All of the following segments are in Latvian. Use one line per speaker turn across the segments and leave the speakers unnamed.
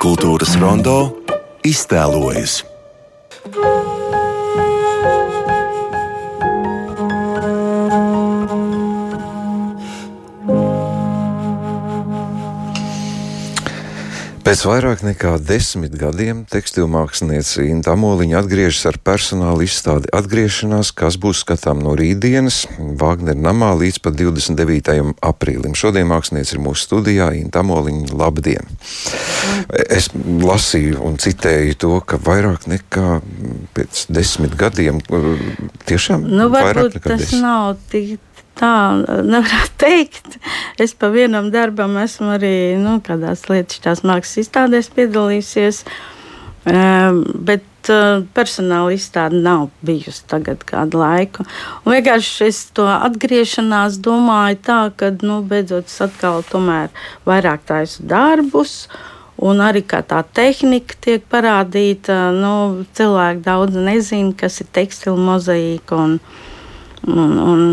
Kultūras rondo iztēlojas.
Pēc vairāk nekā desmit gadiem tekstilmākslinieca Inta Amoliņa atgriežas ar personāla izstādi Atgriešanās, kas būs skatām no rītdienas Vāgnera namā līdz pat 29. aprīlim. Šodien mākslinieci ir mūsu studijā Inta Amoliņa. Labdien! Es lasīju un citēju to, ka vairāk nekā pēc desmit gadiem tiešām
nu,
vairāk nekā
tas
desmit.
nav tik tā nevarētu teikt. Es pa vienam darbam esmu arī nu, kādās lietas, mākslas izstādēs piedalījusies. Um, bet uh, personāla izstāde nav bijusi tagad kādu laiku. Un vienkārši es to atgriešanās domāju tā, ka nu, beidzot es atkal tomēr vairāk taisu darbus. Un arī kā tā tehnika tiek parādīta, nu, cilvēki daudz nezina, kas ir tekstila mozaīka. Un, un, un,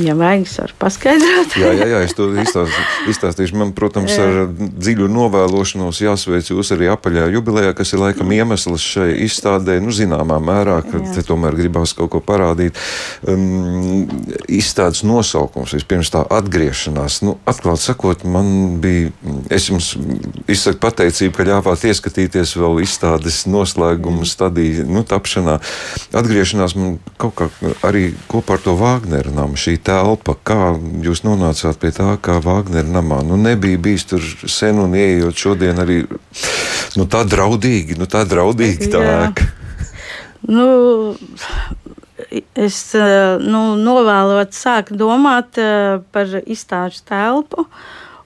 Ja vajag, es varu paskaidrot.
jā, jā, jā, es to izstāstīšu. Man, protams, ar dziļu novēlošanos jāsveic jūs arī apaļā jubilejā, kas ir laikam iemesls šai izstādē, nu, zināmā mērā, ka te tomēr gribās kaut ko parādīt. Um, izstādes nosaukums, vispirms tā atgriešanās. Nu, atklāt sakot, man bija, es jums izsaku pateicību, ka ļāvāt ieskatīties vēl izstādes noslēguma stadiju, nu, tapšanā. Atgriešanās man kaut kā arī kopā ar to Vāgneru namu šī telpa, kā jūs nonācāt pie tā, kā Vāgnera namā. Nu, nebija bijis tur sen un ieejot šodien arī nu, tā draudīgi, nu, tā draudīgi tā ēka.
Nu, es nu, novēlot sāku domāt par izstāžu telpu.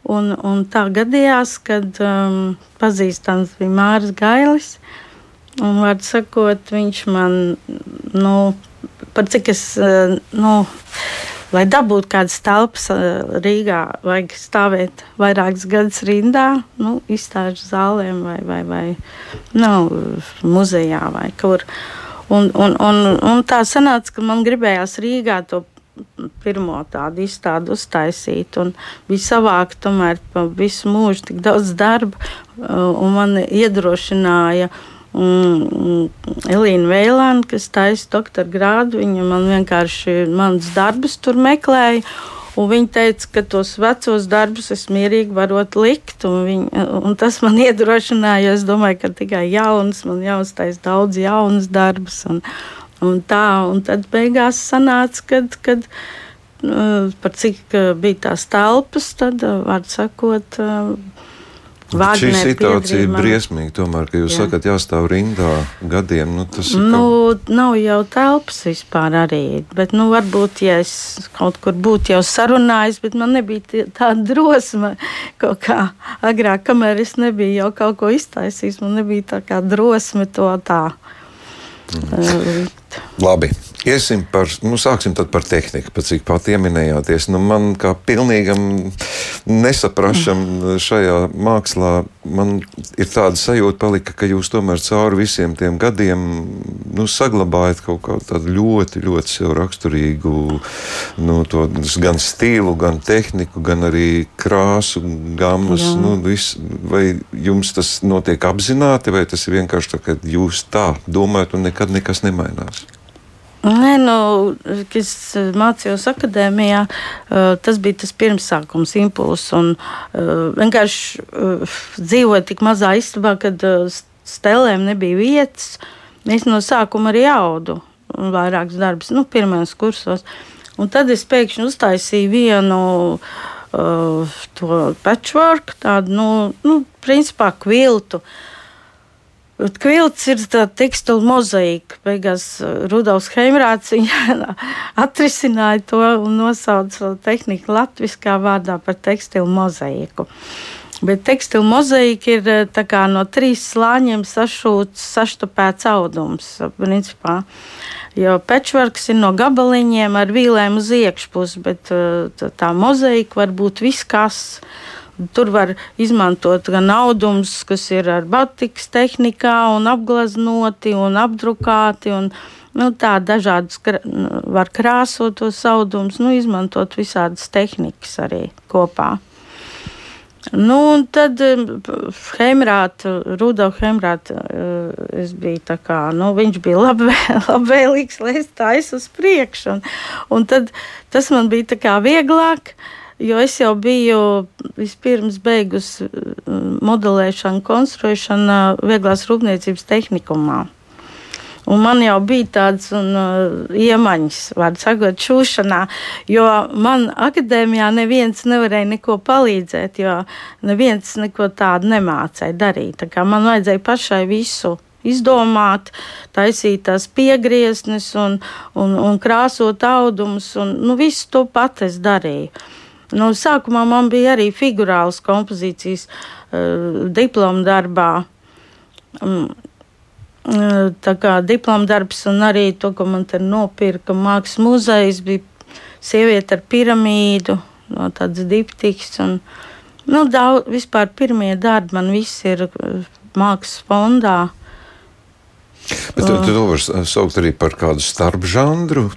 Un, un tā gadījās, kad um, pazīstams bija Mārcis Gailis. Un, vārdu sakot, viņš man, nu, par cik es, nu, lai dabūtu kādas telpas Rīgā, vajag stāvēt vairākus gadus rindā, nu, izstāžu zālēm vai, vai, vai nu, muzejā vai kur. Un, un, un, un tā sanāca, ka man gribējās Rīgā to pirmo tādu izstādi uztaisīt. Bija savākt tomēr visu mūžu tik daudz darba, un man iedrošināja mm, Elīna Veilāna, kas taisa doktora grādu. Viņa man vienkārši mans darbus tur meklēja. Un viņa teica, ka tos vecos darbus es mierīgi varu likt. Un viņa, un tas man iedrošināja, jo es domāju, ka tikai jauns, man jāuztais daudz jaunas darbus. Un, Un tā, un tad beigās sanāca, kad, kad uh, par cik uh, bija tās telpas, tad, uh, var sakot, uh,
Šī situācija ir briesmīga. Tomēr, ka jūs jā. sakat, jāstāv rindā gadiem, nu, tas ir.
Nu, kaut... Nav jau telpas vispār arī. Bet, nu, varbūt, ja es kaut kur būtu jau sarunājis, bet man nebija tāda drosme kaut kā agrāk, kamēr es nebiju jau kaut ko iztaisījis, man nebija tā kā drosme to tā.
Mm. Labi. Iesim par, nu, sāksim par tehniku, pat cik pat pieminējāties. Nu, man kā pilnīgam nesaprašam šajā mākslā, man ir tāda sajūta, palika, ka jūs tomēr cauri visiem tiem gadiem nu, saglabājat kaut kādu ļoti, ļoti sev raksturīgu nu, to, gan stilu, gan tehniku, gan arī krāsu gammas. Jā. Nu, vis, vai jums tas notiek apzināti, vai tas ir vienkārši tā, ka jūs tā domājat un nekad nekas nemainās?
Nē, nu, es mācījos akadēmijā, tas bija tas pirmsākums, impulss. Un vienkārši dzīvoju tik mazā istabā, kad stelēm nebija vietas. Es no sākuma arī audu vairākus darbus, nu, pirmajos kursos. Un tad es pēkšņi uztaisīju vienu uh, to patchwork, tādu, nu, nu principā kviltu. Uh, Kvilts ir tā tekstila mozaīka. Beigās uh, Rudolfs Heimrāts atrisināja to un nosauca tehniku latviskā vārdā par tekstilu mozaīku. Bet tekstila mozaīka ir uh, no trīs slāņiem sašūts, saštupēts audums. Principā. Jo pečvarks ir no gabaliņiem ar vīlēm uz iekšpusi, bet uh, tā mozaīka var būt viss kas. Tur var izmantot gan audumus, kas ir ar batikas tehnikā, un apgleznoti un apdrukāti. Un, nu, tā dažādas var krāsot tos audumus, nu, izmantot visādas tehnikas arī kopā. Nu, un tad Hemrāta, Rudolf Hemrāta, es biju tā kā, nu, viņš bija labvē, labvēlīgs, lai es taisu uz priekšu. Un, un tad tas man bija tā kā vieglāk, jo es jau biju vispirms beigus modelēšanu, konstruēšanu vieglās rūpniecības tehnikumā. Un man jau bija tāds un, uh, iemaņas, var sakot, šūšanā, jo man akadēmijā neviens nevarēja neko palīdzēt, jo neviens neko tādu nemācēja darīt. Tā kā man vajadzēja pašai visu izdomāt, taisīt tās piegrieznes un, un, un krāsot audumus, un nu, visu to pat es darīju. Nu, sākumā man bija arī figurāls kompozīcijas uh, diploma darbā. Um, tā kā diplomdarbs un arī to, ko man te nopirka mākslas muzejs, bija sieviete ar piramīdu, no tādas diptiks un, nu, daudz, vispār pirmie darbi man viss ir mākslas fondā.
Bet tu, tu to var saukt arī par kādu starpžanru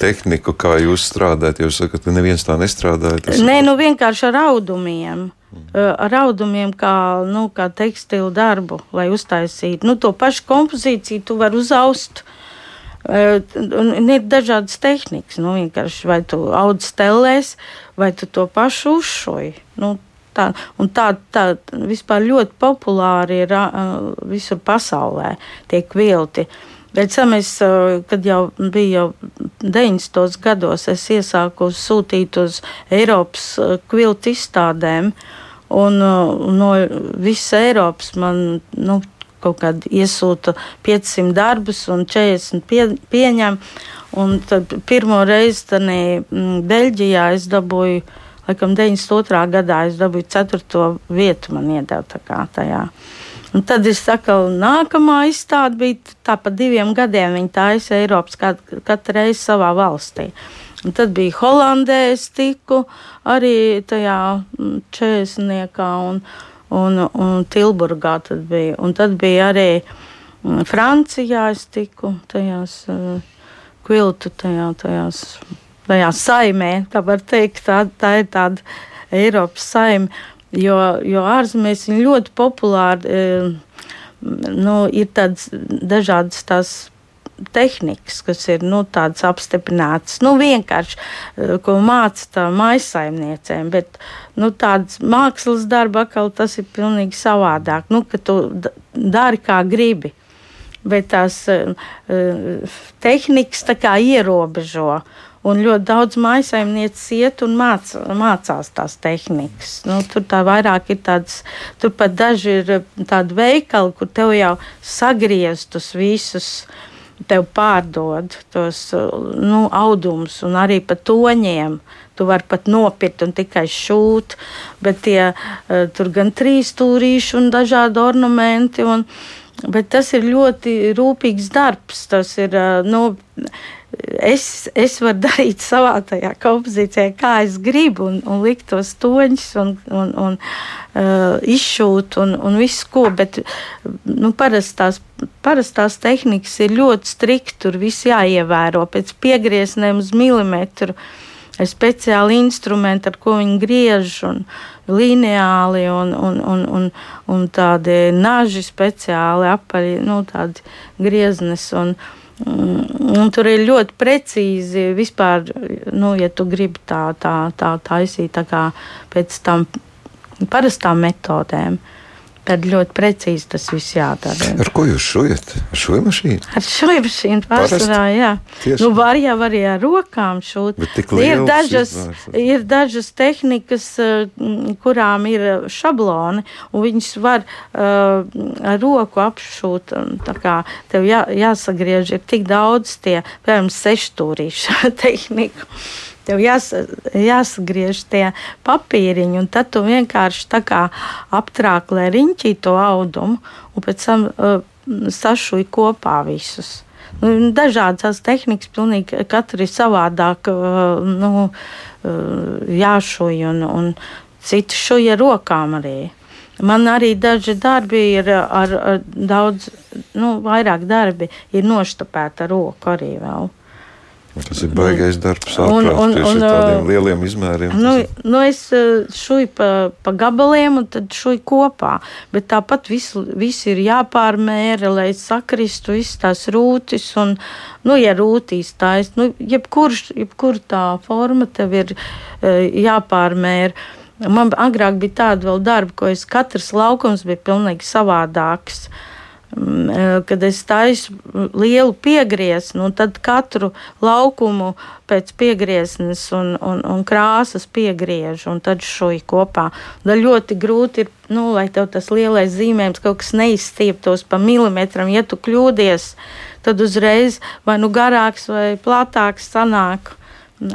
tehniku, kā jūs strādājat. Jūs sakat, ka neviens tā nestrādāja.
Nē, nu vienkārši ar audumiem. Ar audumiem, kā, nu, kā tekstilu darbu, lai uztaisītu. Nu, to pašu kompozīciju tu vari uzaust. Un ir dažādas tehnikas. Nu, vai tu audz stelēs, vai tu to pašu uzšoji. Nu, tā, tā, tā vispār ļoti populāri ir visur pasaulē, tiek vilti. Bet es, kad jau bija jau 90. gados, es iesāku sūtīt uz Eiropas kviltu izstādēm, un no visas Eiropas man nu, kaut kāda iesūta 500 darbus un 40 pie, pieņem. Un pirmo reizi Beļģijā es dabūju laikam 92. gadā es dabūju 4. vietu, man iedeva tajā. Un tad es saku, nākamā izstāde bija tā pa diviem gadiem. Viņa taisa Eiropas kat, katru reizi savā valstī. Un tad bija Holandē, es tiku arī tajā 40. Mm, un, un, un Tilburgā tad bija. Un tad bija arī mm, Francijā, es tiku tajās uh, kviltu, tajā, tajās tajā saimē, tā var teikt, tā, tā ir tāda Eiropas saime, jo, jo ārzemēs viņi ļoti populāri, e, nu, ir tādas dažādas tās tehnikas, kas ir nu, tādas apstiprinātas. Nu, vienkārši, e, ko māca maisaimniecēm, bet nu, tādas mākslas darba atkal tas ir pilnīgi savādāk. Nu, ka tu dari kā gribi. Bet tās uh, tehnikas tā kā ierobežo. Uh, Un ļoti daudz maisaimnieces iet un māc, mācās tās tehnikas. Nu, tur tā vairāk ir tāds, tur pat daži ir tādi veikali, kur tev jau sagrieztus visus. Tev pārdod tos nu, audumus un arī pa toņiem. Tu vari pat nopirkt un tikai šūt, bet tie, uh, tur gan trīs stūrīši un dažādi ornamenti. Un, bet tas ir ļoti rūpīgs darbs. Tas ir, uh, nu, es, es varu darīt savā tajā kompozīcijā, kā es gribu, un, un likt tos toņus, un, un, un uh, izšūt, un, un visu ko. Bet nu, parastās, parastās tehnikas ir ļoti strikti, tur viss jāievēro pēc piegrieznēm uz milimetru. Ir speciāli instrumenti, ar ko viņi griež, un lineāli, un, un, un, un, un tādi naži speciāli apaļi, nu, tādi grieznes. Un, uh, Un mm, tur ir ļoti precīzi vispār, nu, ja tu gribi tā, tā, tā taisīt tā kā pēc tam parastām metodēm. Uh, Tad ļoti precīzi tas viss jādara.
Ar ko jūs šujat? Ar šo mašīnu?
Ar šo mašīnu pārsvarā, jā. Tieši. Nu, var jau arī ar rokām šūt. Ir dažas, ir dažas tehnikas, eh, kurām ir šabloni, un viņas var uh, ar roku apšūt. Tā kā tev jā, jāsagriež, ir tik daudz tie, piemēram, seštūrīšu tehniku tev jās, jāsagriež tie papīriņi, un tad tu vienkārši tā kā aptrāklē riņķī to audumu, un pēc tam uh, sašuj kopā visus. Nu, dažādas tehnikas, pilnīgi katra ir savādāk, uh, nu, uh, jāšuj, un, un citi šuja rokām arī. Man arī daži darbi ir ar, ar daudz, nu, vairāk darbi ir noštapēta ar roku arī vēl.
Tas ir baigais darbs, ārprāt, tieši ar tādiem lieliem izmēriem.
Nu, nu es šuju pa, pa gabaliem un tad šuju kopā, bet tāpat visu, visu ir jāpārmēra, lai sakristu viss tās rūtis un, nu, ja rūtīs tais, nu, jebkurš, jebkur tā forma tev ir jāpārmēra. Man agrāk bija tāda vēl darba, ko es katrs laukums bija pilnīgi savādāks. Uh, kad es taisu lielu piegriezni, un tad katru laukumu pēc piegrieznes un, un, un krāsas piegriežu, un tad šoju kopā. Tad ļoti grūti ir, nu, lai tev tas lielais zīmējums kaut kas neizstieptos pa milimetram. Ja tu kļūdies, tad uzreiz vai nu garāks vai platāks sanāk.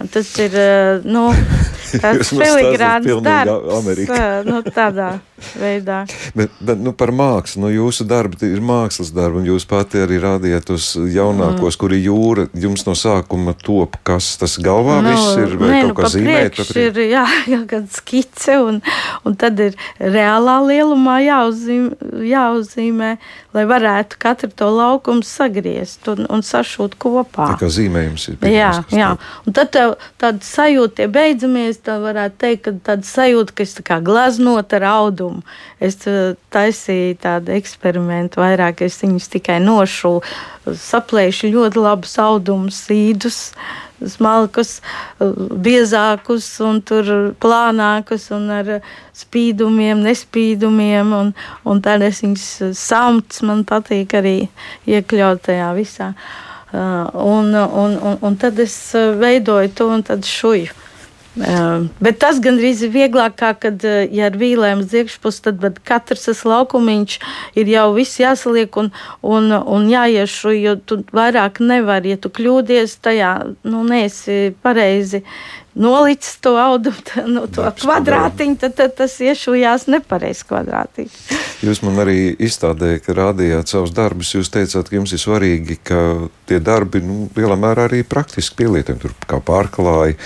Tas ir nu, tāds filigrāns darbs. Nu, tādā veidā.
Bet, bet nu, par mākslu, nu, jūsu darbi ir mākslas darbi, un jūs pati arī rādījāt tos jaunākos, mm. kuri jūra jums no sākuma top, kas tas galvā nu, viss ir, vai nē, kaut nu, kā zīmēt?
Ir, jā, jā, gan skice, un, un tad ir reālā lielumā jāuzzīmē, jāuzzīmē lai varētu katru to laukumu sagriezt un, un sašūt kopā.
Tā kā zīmējums ir.
Jā, jā. Un tad tev tāda sajūta, ja beidzamies, tā varētu teikt, ka tāda sajūta, ka es tā kā glaznot ar audumu. Es uh, taisīju tādu eksperimentu vairāk, es viņus tikai nošu, saplēšu ļoti labus audumus, sīdus smalkus, biezākus un plānākus un ar spīdumiem, nespīdumiem. Un, un tad es viņus samts man patīk arī iekļaut tajā visā. Uh, un, un, un, un tad es veidoju to un tad šuju. Uh, bet tas gandrīz ir vieglāk, kā kad uh, ja ar vīlēm uz iekšpusi, tad katrs tas laukumiņš ir jau viss jāsaliek un, un, un jāiešu, jo tu vairāk nevari, ja tu kļūdies tajā, nu, neesi pareizi nolicis to audumu, nu, to Darbs kvadrātiņu, tad, tad tas iešujās nepareizs kvadrātiņš.
Jūs man arī izstādē, ka rādījāt savus darbus, jūs teicāt, ka jums ir svarīgi, ka tie darbi nu, lielā mērā arī praktiski pielietojami, tur kā pārklāji.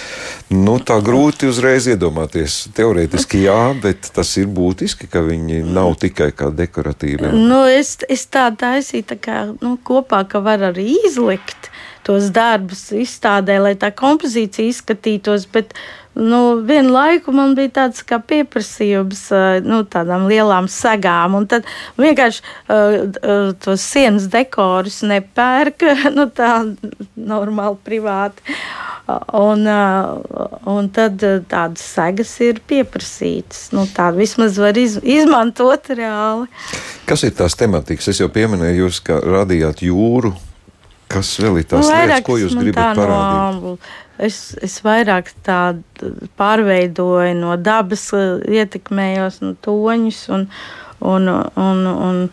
Nu, tā grūti uzreiz iedomāties. Teorētiski jā, bet tas ir būtiski, ka viņi nav tikai kā dekoratīvi.
Nu, es, es tā taisīju tā kā nu, kopā, ka var arī izlikt tos darbus izstādē, lai tā kompozīcija izskatītos. Bet nu, vienu laiku man bija tāds kā pieprasījums nu, tādām lielām segām. Un tad vienkārši uh, tos sienas dekorus nepērk nu, tā normāli privāti. Un, un tad tādas segas ir pieprasītas. Nu, Tādu vismaz var iz, izmantot reāli.
Kas ir tās tematikas? Es jau pieminēju, jūs radījāt jūru, Kas vēl ir tās nu, lietas, ko jūs gribat parādīt? No,
es, es vairāk tādu pārveidoju no dabas, ietekmējos no toņus un, un, un, un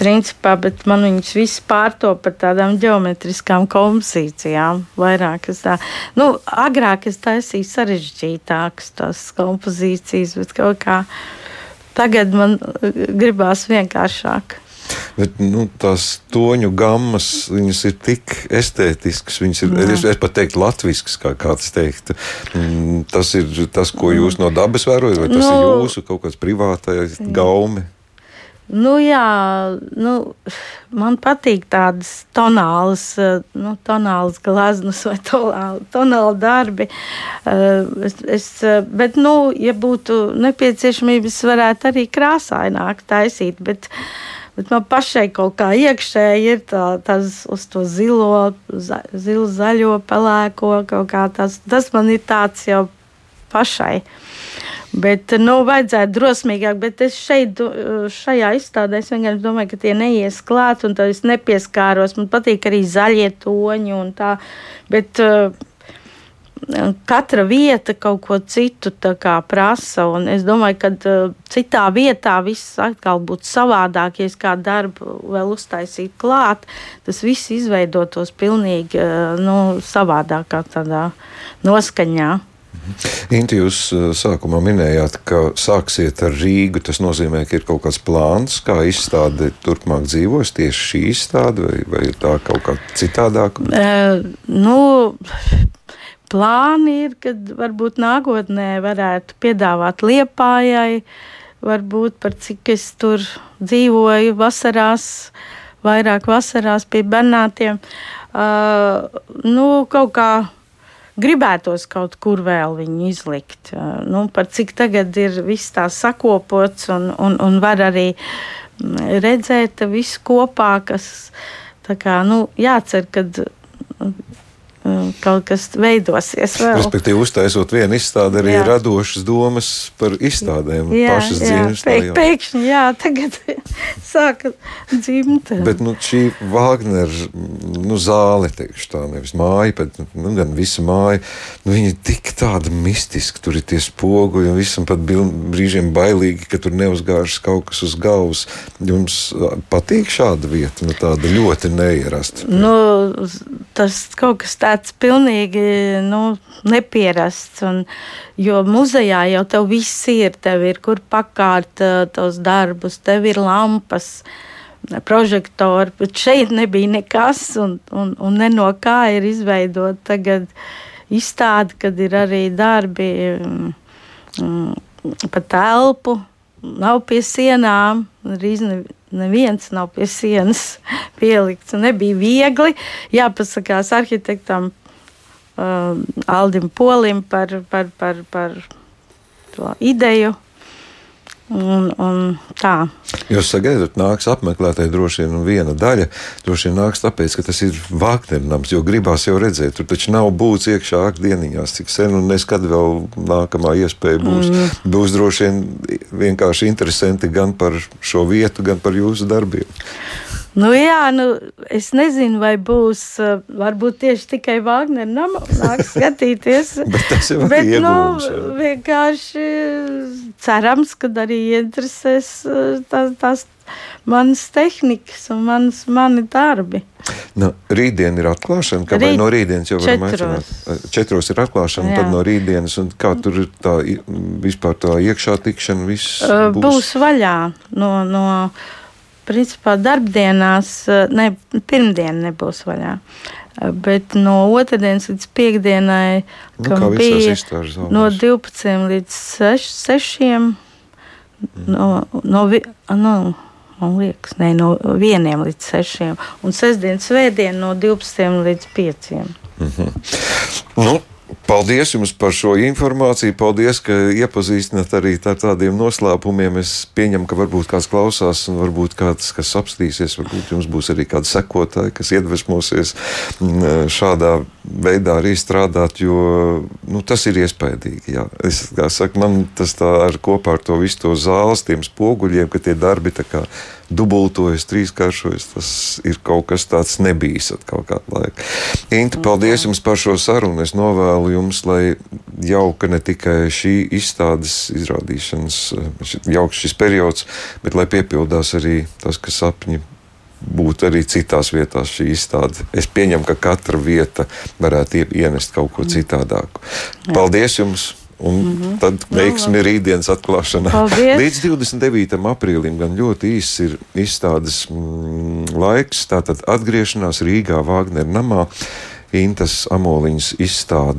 principā, bet man viņas viss pārto par tādām geometriskām kompozīcijām. Vairāk es tā, nu, agrāk es taisīju sarežģītākas tās kompozīcijas, bet kaut kā tagad man gribās vienkāršāk.
Bet nu, tās toņu gammas ir tik estētiskas, viņas ir, es, es pat teiktu, latviešu, kā kāds teikt. Mm, tas ir tas, ko jūs no dabas vērojat, vai tas nu, ir jūsu kaut kāds privātais gaumi?
Nu, jā, nu, man patīk tādas tonālas, nu, tonālas glazmas vai tonāla darbi. Eh, es, es, bet, nu, ja būtu nepieciešamības, varētu arī krāsaināk taisīt. Bet, uh, Bet man pašai kaut kā iekšēji ir tā, tas uz to zilo, za, zilu, zaļo, pelēko kaut kā tas. Tas man ir tāds jau pašai. Bet, nu, vajadzētu drosmīgāk, bet es šeit, šajā izstādē, es vienkārši domāju, ka tie neies klāt, un tad es nepieskāros. Man patīk arī zaļie toņi un tā. Bet, uh, katra vieta kaut ko citu prasa. Es domāju, ka uh, citā vietā viss atkal būtu savādāk, ja es kādu darbu vēl uztaisītu klāt. Tas viss izveidotos pilnīgi uh, nu, savādākā noskaņā.
Mhm. Inti, jūs sākumā minējāt, ka sāksiet ar Rīgu. Tas nozīmē, ka ir kaut kāds plāns, kā izstāde turpmāk dzīvos. Tieši šī izstāde vai, vai tā kaut kā citādāk?
Uh, nu, plāni ir, kad varbūt nākotnē varētu piedāvāt liepājai, varbūt par cik es tur dzīvoju vasarās, vairāk vasarās pie bernātiem. uh, nu, kaut kā gribētos kaut kur vēl viņu izlikt. Uh, nu, par cik tagad ir viss tā sakopots un, un, un var arī redzēt visu kopā, kas tā kā, nu, jācer, kad kaut kas veidosies. Vēl.
Respektīvi, uztaisot vienu izstādi, arī jā. radošas domas par izstādēm. Jā, pašas dzīves
pēk, pēkšņi, jā, tagad sāka dzimt.
Bet nu, šī Wagner nu, zāle, teikšu tā, nevis māja, bet nu, gan visa māja, nu, viņa ir tik tāda mistiska, tur ir tie spoguļi un visam pat brīžiem bailīgi, ka tur neuzgāžas kaut kas uz galvas. Jums patīk šāda vieta, nu, tāda ļoti neierasta?
Nu, tas kaut kas tāds tāds pilnīgi nu, nepierasts. Un, jo muzejā jau tev viss ir, tev ir kur pakārt tos darbus, tev ir lampas. Prožektori, bet šeit nebija nekas, un, un, un ne no kā ir izveidota tagad izstāde, kad ir arī darbi mm, pa telpu, nav pie sienām, drīz ne, neviens nav pie sienas pielikts. Nebija viegli jāpasakās arhitektam uh, Aldim Polim par, par, par, par to ideju. Un, un tā.
Jūs sagaidat, nāks apmeklētāji droši vien viena daļa. Droši vien nāks tāpēc, ka tas ir Vāgnernams, jo gribās jau redzēt, tur taču nav būts iekšā akdieniņās, cik sen un neskad vēl nākamā iespēja būs. Mm. Būs droši vien vienkārši interesanti gan par šo vietu, gan par jūsu darbiem.
Nu, jā, nu, es nezinu, vai būs varbūt tieši tikai nama nāks skatīties.
Bet tas ir iegūms.
Nu, vienkārši cerams, ka arī interesēs tās, tās manas tehnikas un manas, mani darbi.
Nu, rītdien ir atklāšana, kā Rīt, no rītdienas jau varam aicināt. Četros ir atklāšana, Jā. tad no rītdienas, un kā tur ir tā vispār tā iekšā tikšana, viss
būs? Būs vaļā no, no principā darbdienās, eh, ne, pirmdiena nebūs vaļā. Eh, bet no otrdienas līdz piekdienai
nu, bija
no 12 līdz 6. 6 mm. no, no, no, man liekas, ne, no 1 līdz 6. Un sestdienas svētdien no 12 līdz 5. Mm -hmm.
nu, Paldies jums par šo informāciju. Paldies, ka iepazīstināt arī ar tādiem noslēpumiem. Es pieņemu, ka varbūt kāds klausās, un varbūt kāds, kas apstīsies, varbūt jums būs arī kādi sekotāji, kas iedvesmosies mm, šādā veidā arī strādāt, jo nu, tas ir iespaidīgi. Jā. Es saku, man tas tā ar kopā ar to visu to zāles, tiem spoguļiem, ka tie darbi tā kā dubultojas, trīskāršojas. Tas ir kaut kas tāds nebijis kaut kādā laikā. Inta, paldies jums par šo sarunu. Es novēlu jums, lai jauka ne tikai šī izstādes izrādīšanas, jauks šis periods, bet lai piepildās arī tas, kas sapņi būt arī citās vietās šī izstāde. Es pieņemu, ka katra vieta varētu ienest kaut ko citādāku. Paldies jums! Un mm -hmm. tad veiksim ir rītdienas atklāšana.
Paldies.
Līdz 29. aprīlim gan ļoti īss ir izstādes mm, laiks, tātad atgriešanās Rīgā Vāgner namā. Intas Amoliņas izstāde